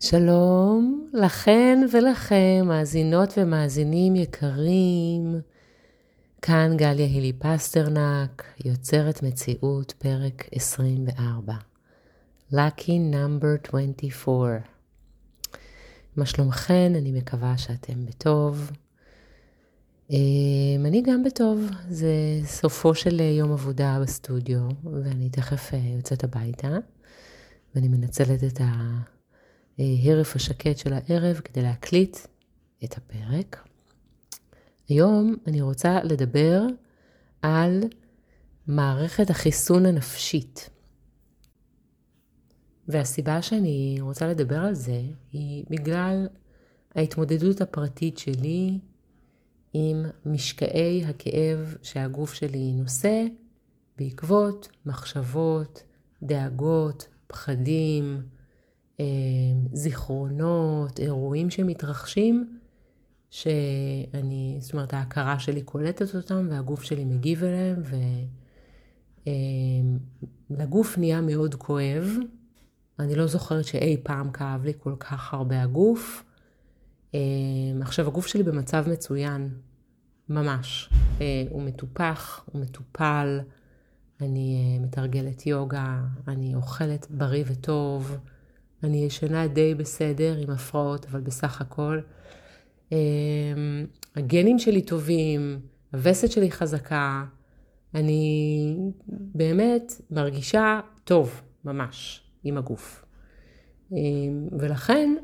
שלום לכן ולכם, מאזינות ומאזינים יקרים. כאן גליה הילי פסטרנק, יוצרת מציאות, פרק 24. Lucky number 24. מה שלומכן? אני מקווה שאתם בטוב. אמ, אני גם בטוב, זה סופו של יום עבודה בסטודיו, ואני תכף אה, יוצאת הביתה, ואני מנצלת את ה... הרף השקט של הערב כדי להקליט את הפרק. היום אני רוצה לדבר על מערכת החיסון הנפשית. והסיבה שאני רוצה לדבר על זה היא בגלל ההתמודדות הפרטית שלי עם משקעי הכאב שהגוף שלי נושא בעקבות מחשבות, דאגות, פחדים, אה, זיכרונות, אירועים שמתרחשים, שאני, זאת אומרת, ההכרה שלי קולטת אותם והגוף שלי מגיב אליהם, ולגוף אה, נהיה מאוד כואב. אני לא זוכרת שאי פעם כאב לי כל כך הרבה הגוף. אה, עכשיו, הגוף שלי במצב מצוין, ממש. הוא מטופח, הוא מטופל, אני מתרגלת יוגה, אני אוכלת בריא וטוב. אני ישנה די בסדר עם הפרעות, אבל בסך הכל. אמ, הגנים שלי טובים, הווסת שלי חזקה, אני באמת מרגישה טוב, ממש, עם הגוף. אמ, ולכן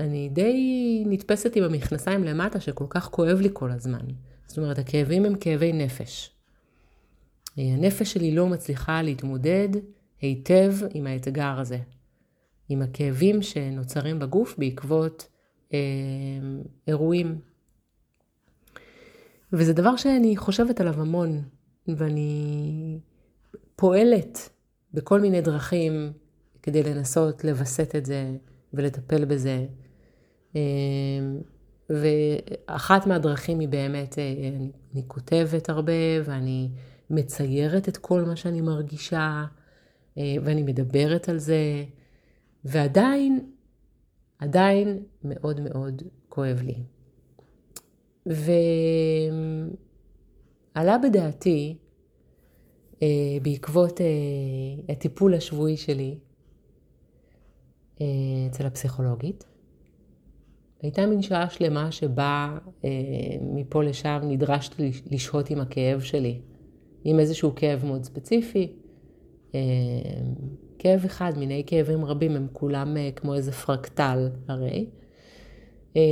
אני די נתפסת עם המכנסיים למטה, שכל כך כואב לי כל הזמן. זאת אומרת, הכאבים הם כאבי נפש. הנפש שלי לא מצליחה להתמודד היטב עם האתגר הזה. עם הכאבים שנוצרים בגוף בעקבות אה, אירועים. וזה דבר שאני חושבת עליו המון, ואני פועלת בכל מיני דרכים כדי לנסות לווסת את זה ולטפל בזה. אה, ואחת מהדרכים היא באמת, אה, אני, אני כותבת הרבה ואני מציירת את כל מה שאני מרגישה, אה, ואני מדברת על זה, ועדיין, עדיין מאוד מאוד כואב לי. ועלה בדעתי, אה, בעקבות אה, הטיפול השבועי שלי אה, אצל הפסיכולוגית, הייתה מין שעה שלמה שבה מפה לשם נדרשתי לשהות עם הכאב שלי, עם איזשהו כאב מאוד ספציפי. כאב אחד, מיני כאבים רבים, הם כולם אה, כמו איזה פרקטל הרי. אה,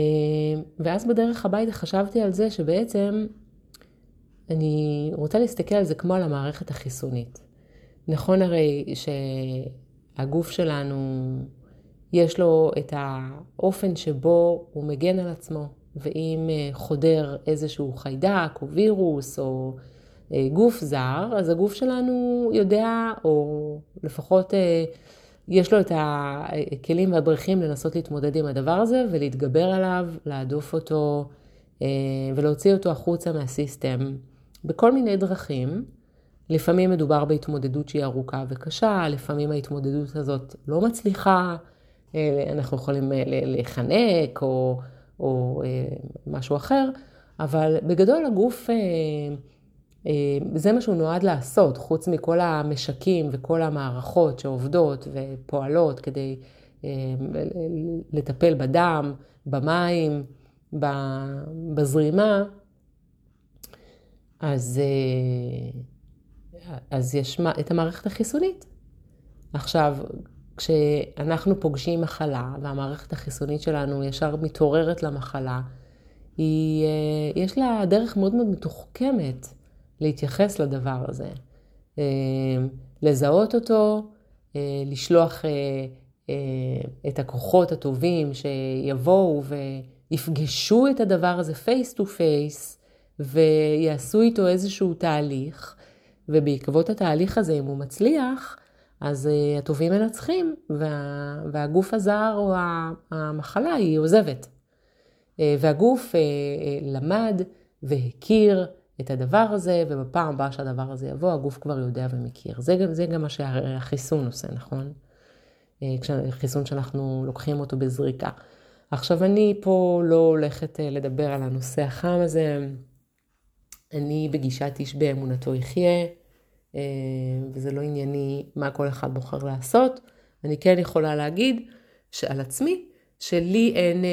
ואז בדרך הביתה חשבתי על זה שבעצם אני רוצה להסתכל על זה כמו על המערכת החיסונית. נכון הרי שהגוף שלנו, יש לו את האופן שבו הוא מגן על עצמו, ואם אה, חודר איזשהו חיידק או וירוס או אה, גוף זר, אז הגוף שלנו יודע, או לפחות אה, יש לו את הכלים והדרכים לנסות להתמודד עם הדבר הזה ולהתגבר עליו, להדוף אותו אה, ולהוציא אותו החוצה מהסיסטם בכל מיני דרכים. לפעמים מדובר בהתמודדות שהיא ארוכה וקשה, לפעמים ההתמודדות הזאת לא מצליחה, אנחנו יכולים להיחנק או, או משהו אחר, אבל בגדול הגוף אה, זה מה שהוא נועד לעשות, חוץ מכל המשקים וכל המערכות שעובדות ופועלות כדי אה, לטפל בדם, במים, בזרימה, אז, אה, אז יש את המערכת החיסונית. עכשיו, כשאנחנו פוגשים מחלה והמערכת החיסונית שלנו ישר מתעוררת למחלה, היא, יש לה דרך מאוד מאוד מתוחכמת להתייחס לדבר הזה. אה, לזהות אותו, אה, לשלוח אה, את הכוחות הטובים שיבואו ויפגשו את הדבר הזה face to face ויעשו איתו איזשהו תהליך, ובעקבות התהליך הזה, אם הוא מצליח, אז הטובים מנצחים, וה, והגוף הזר או המחלה היא עוזבת. והגוף למד והכיר את הדבר הזה, ובפעם הבאה שהדבר הזה יבוא, הגוף כבר יודע ומכיר. זה זה גם מה שהחיסון עושה, נכון? חיסון שאנחנו לוקחים אותו בזריקה. עכשיו, אני פה לא הולכת לדבר על הנושא החם הזה. אני בגישת איש באמונתו יחיה, וזה לא ענייני מה כל אחד בוחר לעשות. אני כן יכולה להגיד שעל עצמי, שלי אין,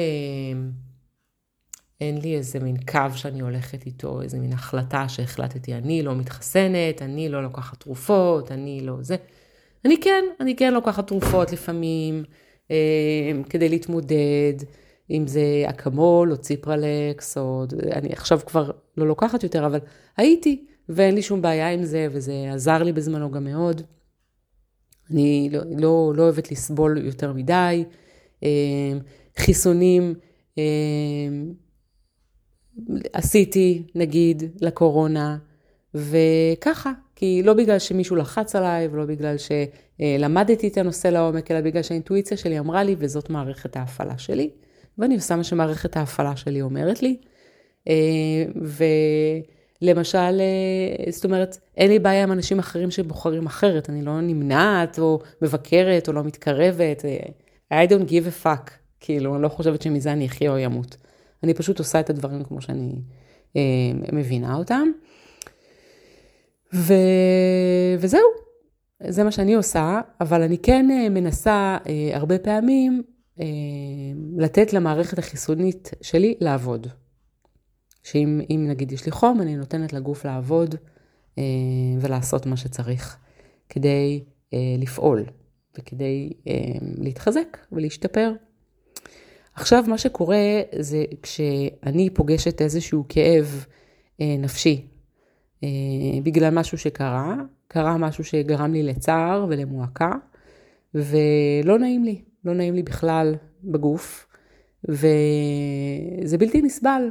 אין לי איזה מין קו שאני הולכת איתו, איזה מין החלטה שהחלטתי, אני לא מתחסנת, אני לא לוקחת תרופות, אני לא זה. אני כן, אני כן לוקחת תרופות לפעמים, אה, כדי להתמודד, אם זה אקמול או ציפרלקס, או אני עכשיו כבר לא לוקחת יותר, אבל הייתי, ואין לי שום בעיה עם זה, וזה עזר לי בזמנו גם מאוד. אני לא, לא, לא אוהבת לסבול יותר מדי. אה, חיסונים, אה, עשיתי, נגיד, לקורונה, וככה, כי לא בגלל שמישהו לחץ עליי, ולא בגלל שלמדתי את הנושא לעומק, אלא בגלל שהאינטואיציה שלי אמרה לי, וזאת מערכת ההפעלה שלי, ואני עושה מה שמערכת ההפעלה שלי אומרת לי. ולמשל, זאת אומרת, אין לי בעיה עם אנשים אחרים שבוחרים אחרת, אני לא נמנעת, או מבקרת, או לא מתקרבת. I don't give a fuck, כאילו, אני לא חושבת שמזה אני אחיה או ימות. אני פשוט עושה את הדברים כמו שאני אה, מבינה אותם. ו... וזהו, זה מה שאני עושה, אבל אני כן אה, מנסה אה, הרבה פעמים אה, לתת למערכת החיסונית שלי לעבוד. שאם נגיד יש לי חום, אני נותנת לגוף לעבוד אה, ולעשות מה שצריך כדי אה, לפעול וכדי אה, להתחזק ולהשתפר. עכשיו, מה שקורה זה כשאני פוגשת איזשהו כאב אה, נפשי אה, בגלל משהו שקרה, קרה משהו שגרם לי לצער ולמועקה, ולא נעים לי, לא נעים לי בכלל בגוף, וזה בלתי נסבל,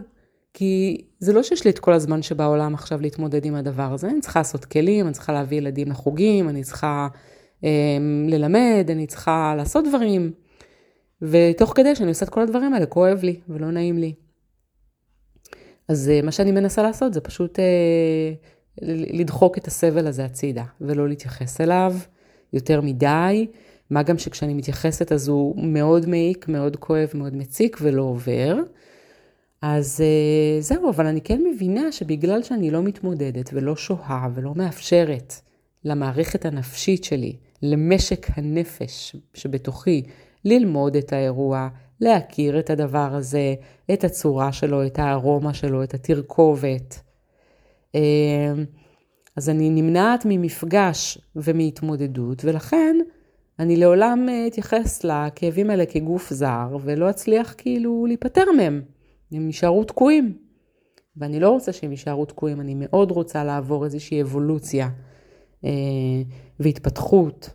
כי זה לא שיש לי את כל הזמן שבעולם עכשיו להתמודד עם הדבר הזה, אני צריכה לעשות כלים, אני צריכה להביא ילדים לחוגים, אני צריכה אה, ללמד, אני צריכה לעשות דברים. ותוך כדי שאני עושה את כל הדברים האלה, כואב לי ולא נעים לי. אז אה, מה שאני מנסה לעשות זה פשוט אה, לדחוק את הסבל הזה הצידה, ולא להתייחס אליו יותר מדי, מה גם שכשאני מתייחסת אז הוא מאוד מעיק, מאוד כואב, מאוד מציק ולא עובר. אז אה, זהו, אבל אני כן מבינה שבגלל שאני לא מתמודדת ולא שוהה ולא מאפשרת למערכת הנפשית שלי, למשק הנפש שבתוכי, ללמוד את האירוע, להכיר את הדבר הזה, את הצורה שלו, את הארומה שלו, את התרכובת. אמ, אז אני נמנעת ממפגש ומהתמודדות, ולכן אני לעולם אה, אתייחס לכאבים האלה כגוף זר, ולא אצליח כאילו להיפטר מהם. הם יישארו תקועים. ואני לא רוצה שהם יישארו תקועים, אני מאוד רוצה לעבור איזושהי אבולוציה אה, והתפתחות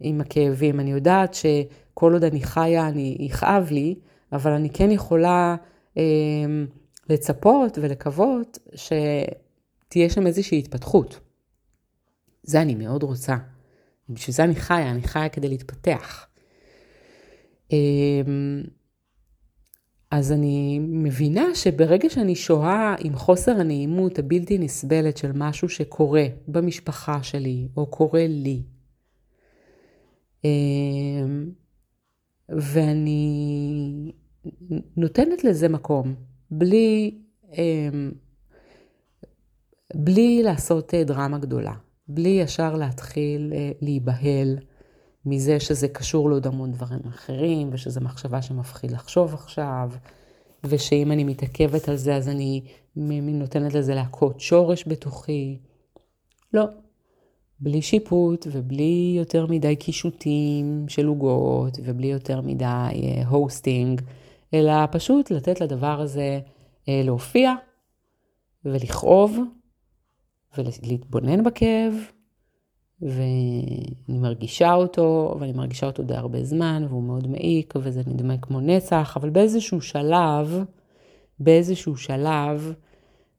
עם הכאבים. אני יודעת ש... כל עוד אני חיה, אני יכאב לי, אבל אני כן יכולה אה, לצפות ולקוות שתהיה שם איזושהי התפתחות. זה אני מאוד רוצה. בשביל זה אני חיה, אני חיה כדי להתפתח. אה, אז אני מבינה שברגע שאני שוהה עם חוסר הנעימות הבלתי נסבלת של משהו שקורה במשפחה שלי, או קורה לי, ואני נותנת לזה מקום, בלי, אמ, בלי לעשות אה, דרמה גדולה, בלי ישר להתחיל אה, להיבהל מזה שזה קשור לעוד המון דברים אחרים, ושזו מחשבה שמפחיד לחשוב עכשיו, ושאם אני מתעכבת על זה אז אני נותנת לזה להכות שורש בתוכי. לא, בלי שיפוט ובלי יותר מדי קישוטים של עוגות ובלי יותר מדי הוסטינג, אה, אלא פשוט לתת לדבר הזה אה, להופיע ולכאוב ולהתבונן בכאב, ואני מרגישה אותו, ואני מרגישה אותו די הרבה זמן, והוא מאוד מעיק, וזה נדמה כמו נצח, אבל באיזשהו שלב, באיזשהו שלב,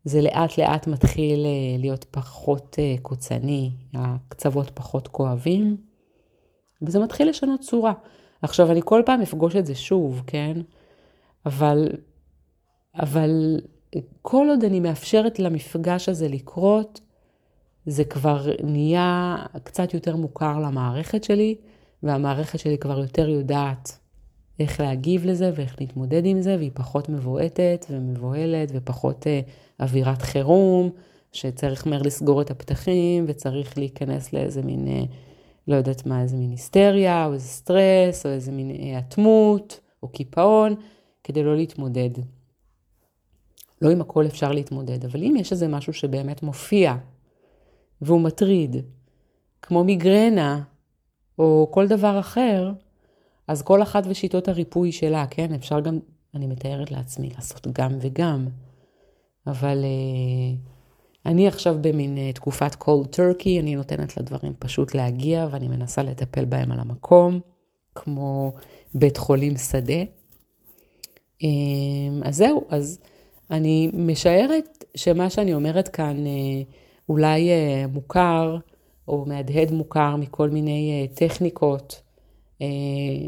זה לאט לאט מתחיל אה, להיות פחות אה, קוצני, הקצוות פחות כואבים, וזה מתחיל לשנות צורה. עכשיו, אני כל פעם אפגוש את זה שוב, כן? אבל, אבל כל עוד אני מאפשרת למפגש הזה לקרות, זה כבר נהיה קצת יותר מוכר למערכת שלי, והמערכת שלי כבר יותר יודעת איך להגיב לזה ואיך להתמודד עם זה, והיא פחות מבועטת ומבוהלת ופחות אה, אווירת חירום, שצריך מהר לסגור את הפתחים וצריך להיכנס לאיזה מין, אה, לא יודעת מה, איזה מין היסטריה או איזה סטרס או איזה מין אה, אטמות או קיפאון, כדי לא להתמודד. לא עם הכל אפשר להתמודד, אבל אם יש איזה משהו שבאמת מופיע והוא מטריד, כמו מיגרנה או כל דבר אחר, אז כל אחת ושיטות הריפוי שלה, כן? אפשר גם, אני מתארת לעצמי, לעשות גם וגם. אבל uh, אני עכשיו במין uh, תקופת cold turkey, אני נותנת לדברים פשוט להגיע ואני מנסה לטפל בהם על המקום, כמו בית חולים שדה. Um, אז זהו, אז אני משערת שמה שאני אומרת כאן uh, אולי מוכר, או מהדהד מוכר מכל מיני טכניקות אה,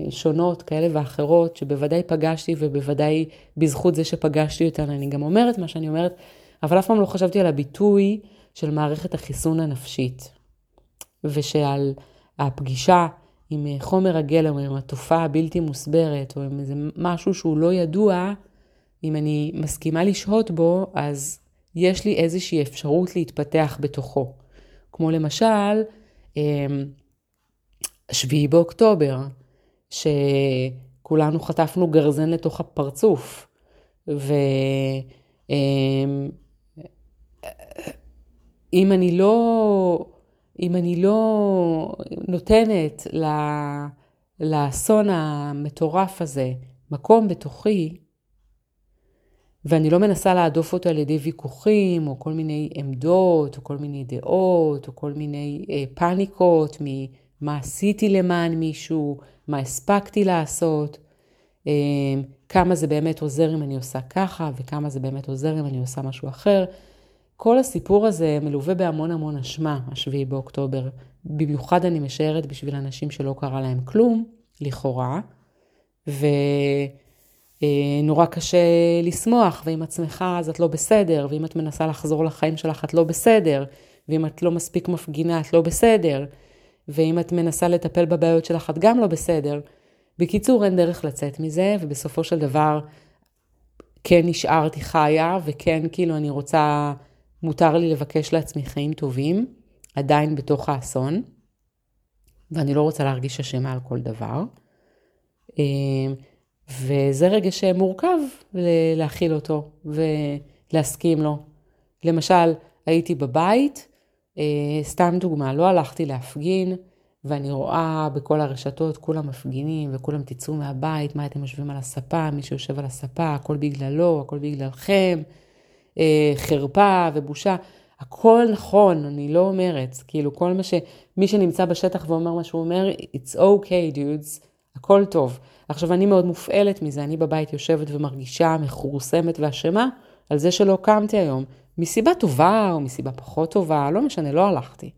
שונות כאלה ואחרות, שבוודאי פגשתי ובוודאי בזכות זה שפגשתי אותן אני גם אומרת מה שאני אומרת, אבל אף פעם לא חשבתי על הביטוי של מערכת החיסון הנפשית, ושעל הפגישה עם חומר הגלם עם התופעה הבלתי מוסברת, או עם איזה משהו שהוא לא ידוע, אם אני מסכימה לשהות בו, אז יש לי איזושהי אפשרות להתפתח בתוכו. כמו למשל, אמ, שביעי באוקטובר, שכולנו חטפנו גרזן לתוך הפרצוף, ואם אמ, אני לא, אם אני לא נותנת לאסון המטורף הזה מקום בתוכי, ואני לא מנסה להדוף אותו על ידי ויכוחים, או כל מיני עמדות, או כל מיני דעות, או כל מיני אה, פאניקות מה עשיתי למען מישהו, מה הספקתי לעשות, אמ, כמה זה באמת עוזר אם אני עושה ככה, וכמה זה באמת עוזר אם אני עושה משהו אחר. כל הסיפור הזה מלווה בהמון המון אשמה, השביעי באוקטובר. במיוחד אני משערת בשביל אנשים שלא קרה להם כלום, לכאורה, ונורא אה, קשה לשמוח, ועם עצמך אז את לא בסדר, ואם את מנסה לחזור לחיים שלך את לא בסדר, ואם את לא מספיק מפגינה את לא בסדר. ואם את מנסה לטפל בבעיות שלך, את גם לא בסדר. בקיצור, אין דרך לצאת מזה, ובסופו של דבר, כן נשארתי חיה, וכן, כאילו, אני רוצה, מותר לי לבקש לעצמי חיים טובים, עדיין בתוך האסון, ואני לא רוצה להרגיש אשמה על כל דבר. אה, וזה רגע שמורכב להכיל אותו ולהסכים לו. למשל, הייתי בבית, סתם דוגמה, לא הלכתי להפגין, ואני רואה בכל הרשתות, כולם מפגינים, וכולם תצאו מהבית, מה אתם יושבים על הספה, מי שיושב על הספה, הכל בגללו, הכל בגללכם, אה, חרפה ובושה. הכל נכון, אני לא אומרת, כאילו כל מה ש... מי שנמצא בשטח ואומר מה שהוא אומר, it's okay dudes, הכל טוב. עכשיו אני מאוד מופעלת מזה, אני בבית יושבת ומרגישה מכורסמת ואשמה על זה שלא קמתי היום, מסיבה טובה או מסיבה פחות טובה, לא משנה, לא הלכתי.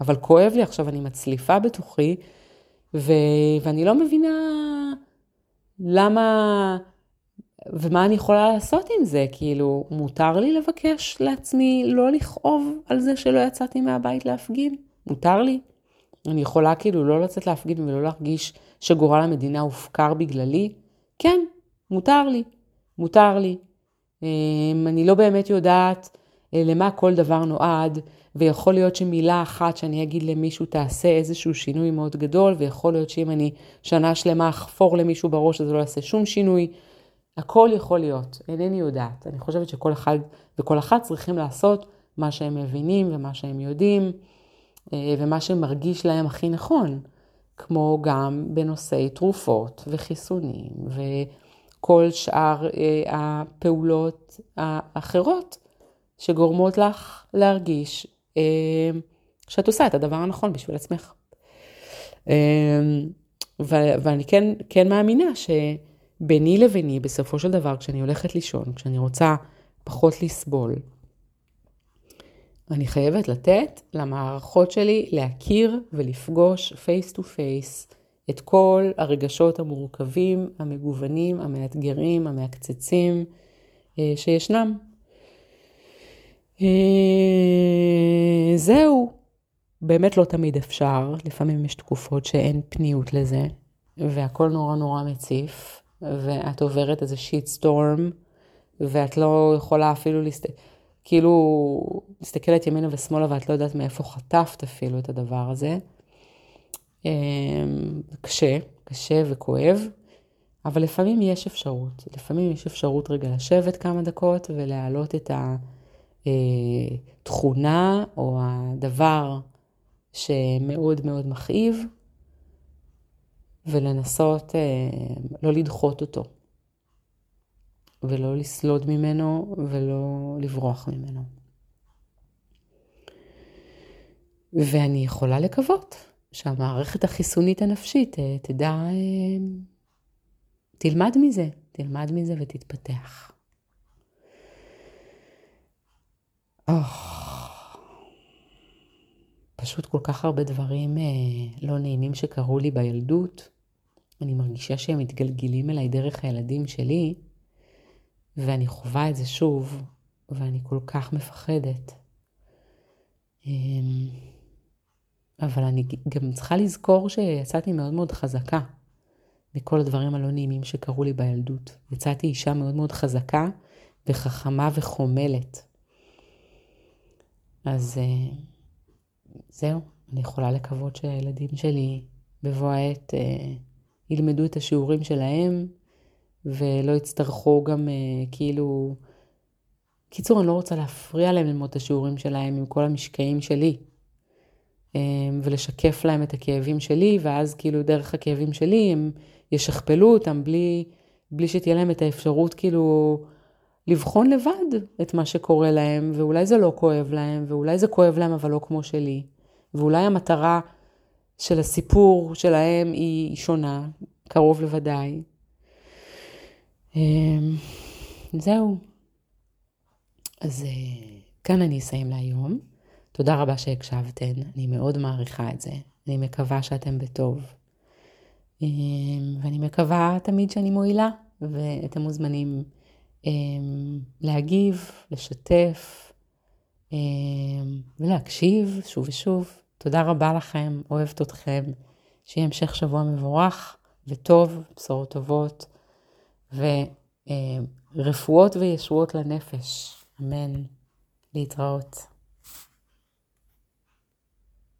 אבל כואב לי עכשיו, אני מצליפה בתוכי, ו... ואני לא מבינה למה ומה אני יכולה לעשות עם זה. כאילו, מותר לי לבקש לעצמי לא לכאוב על זה שלא יצאתי מהבית להפגין? מותר לי? אני יכולה כאילו לא לצאת להפגין ולא להרגיש שגורל המדינה הופקר בגללי? כן, מותר לי. מותר לי. אמ, אני לא באמת יודעת אה, למה כל דבר נועד, ויכול להיות שמילה אחת שאני אגיד למישהו תעשה איזשהו שינוי מאוד גדול, ויכול להיות שאם אני שנה שלמה אחפור למישהו בראש אז לא יעשה שום שינוי. הכל יכול להיות, אינני יודעת. אני חושבת שכל אחד וכל אחת צריכים לעשות מה שהם מבינים ומה שהם יודעים, אה, ומה שמרגיש להם הכי נכון, כמו גם בנושאי תרופות וחיסונים וכל שאר אה, הפעולות האחרות שגורמות לך להרגיש אה, שאת עושה את הדבר הנכון בשביל עצמך. אה, ואני כן, כן מאמינה שביני לביני, בסופו של דבר, כשאני הולכת לישון, כשאני רוצה פחות לסבול, אני חייבת לתת למערכות שלי להכיר ולפגוש face to face את כל הרגשות המורכבים, המגוונים, המאתגרים, המעקצצים אה, שישנם. אה, זהו. באמת לא תמיד אפשר, לפעמים יש תקופות שאין פניות לזה, והכל נורא נורא מציף, ואת עוברת איזה shit storm, ואת לא יכולה אפילו להסת... כאילו מסתכלת ימינה ושמאלה ואת לא יודעת מאיפה חטפת אפילו את הדבר הזה. אמ, קשה, קשה וכואב, אבל לפעמים יש אפשרות. לפעמים יש אפשרות רגע לשבת כמה דקות ולהעלות את התכונה אה, או הדבר שמאוד מאוד מכאיב, ולנסות אה, לא לדחות אותו, ולא לסלוד ממנו ולא לברוח ממנו. ואני יכולה לקוות שהמערכת החיסונית הנפשית אה, תדע, אה, תלמד מזה, תלמד מזה ותתפתח. Oh. פשוט כל כך הרבה דברים אה, לא נעימים שקרו לי בילדות. אני מרגישה שהם מתגלגלים אליי דרך הילדים שלי, ואני חווה את זה שוב, ואני כל כך מפחדת. אבל אני גם צריכה לזכור שיצאתי מאוד מאוד חזקה מכל הדברים הלא נעימים שקרו לי בילדות. יצאתי אישה מאוד מאוד חזקה וחכמה וחומלת. אז אה, זהו, אני יכולה לקוות שהילדים שלי בבוא העת אה, ילמדו את השיעורים שלהם ולא יצטרכו גם אה, כאילו... קיצור, אני לא רוצה להפריע להם ללמוד את השיעורים שלהם עם כל המשקעים שלי. אה, ולשקף להם את הכאבים שלי, ואז כאילו דרך הכאבים שלי הם ישכפלו אותם בלי, בלי שתהיה להם את האפשרות כאילו לבחון לבד את מה שקורה להם, ואולי זה לא כואב להם, ואולי זה כואב להם אבל לא כמו שלי, ואולי המטרה של הסיפור שלהם היא שונה, קרוב לוודאי. אמ, זהו. אז אה, כאן אני אסיים להיום. תודה רבה שהקשבתן, אני מאוד מעריכה את זה. אני מקווה שאתם בטוב. אמ, ואני מקווה תמיד שאני מועילה, ואתם מוזמנים אמ, להגיב, לשתף אמ, ולהקשיב שוב ושוב. תודה רבה לכם, אוהבת אתכם. שיהיה המשך שבוע מבורך וטוב, בשורות טובות, ורפואות וישועות לנפש. אמן. להתראות.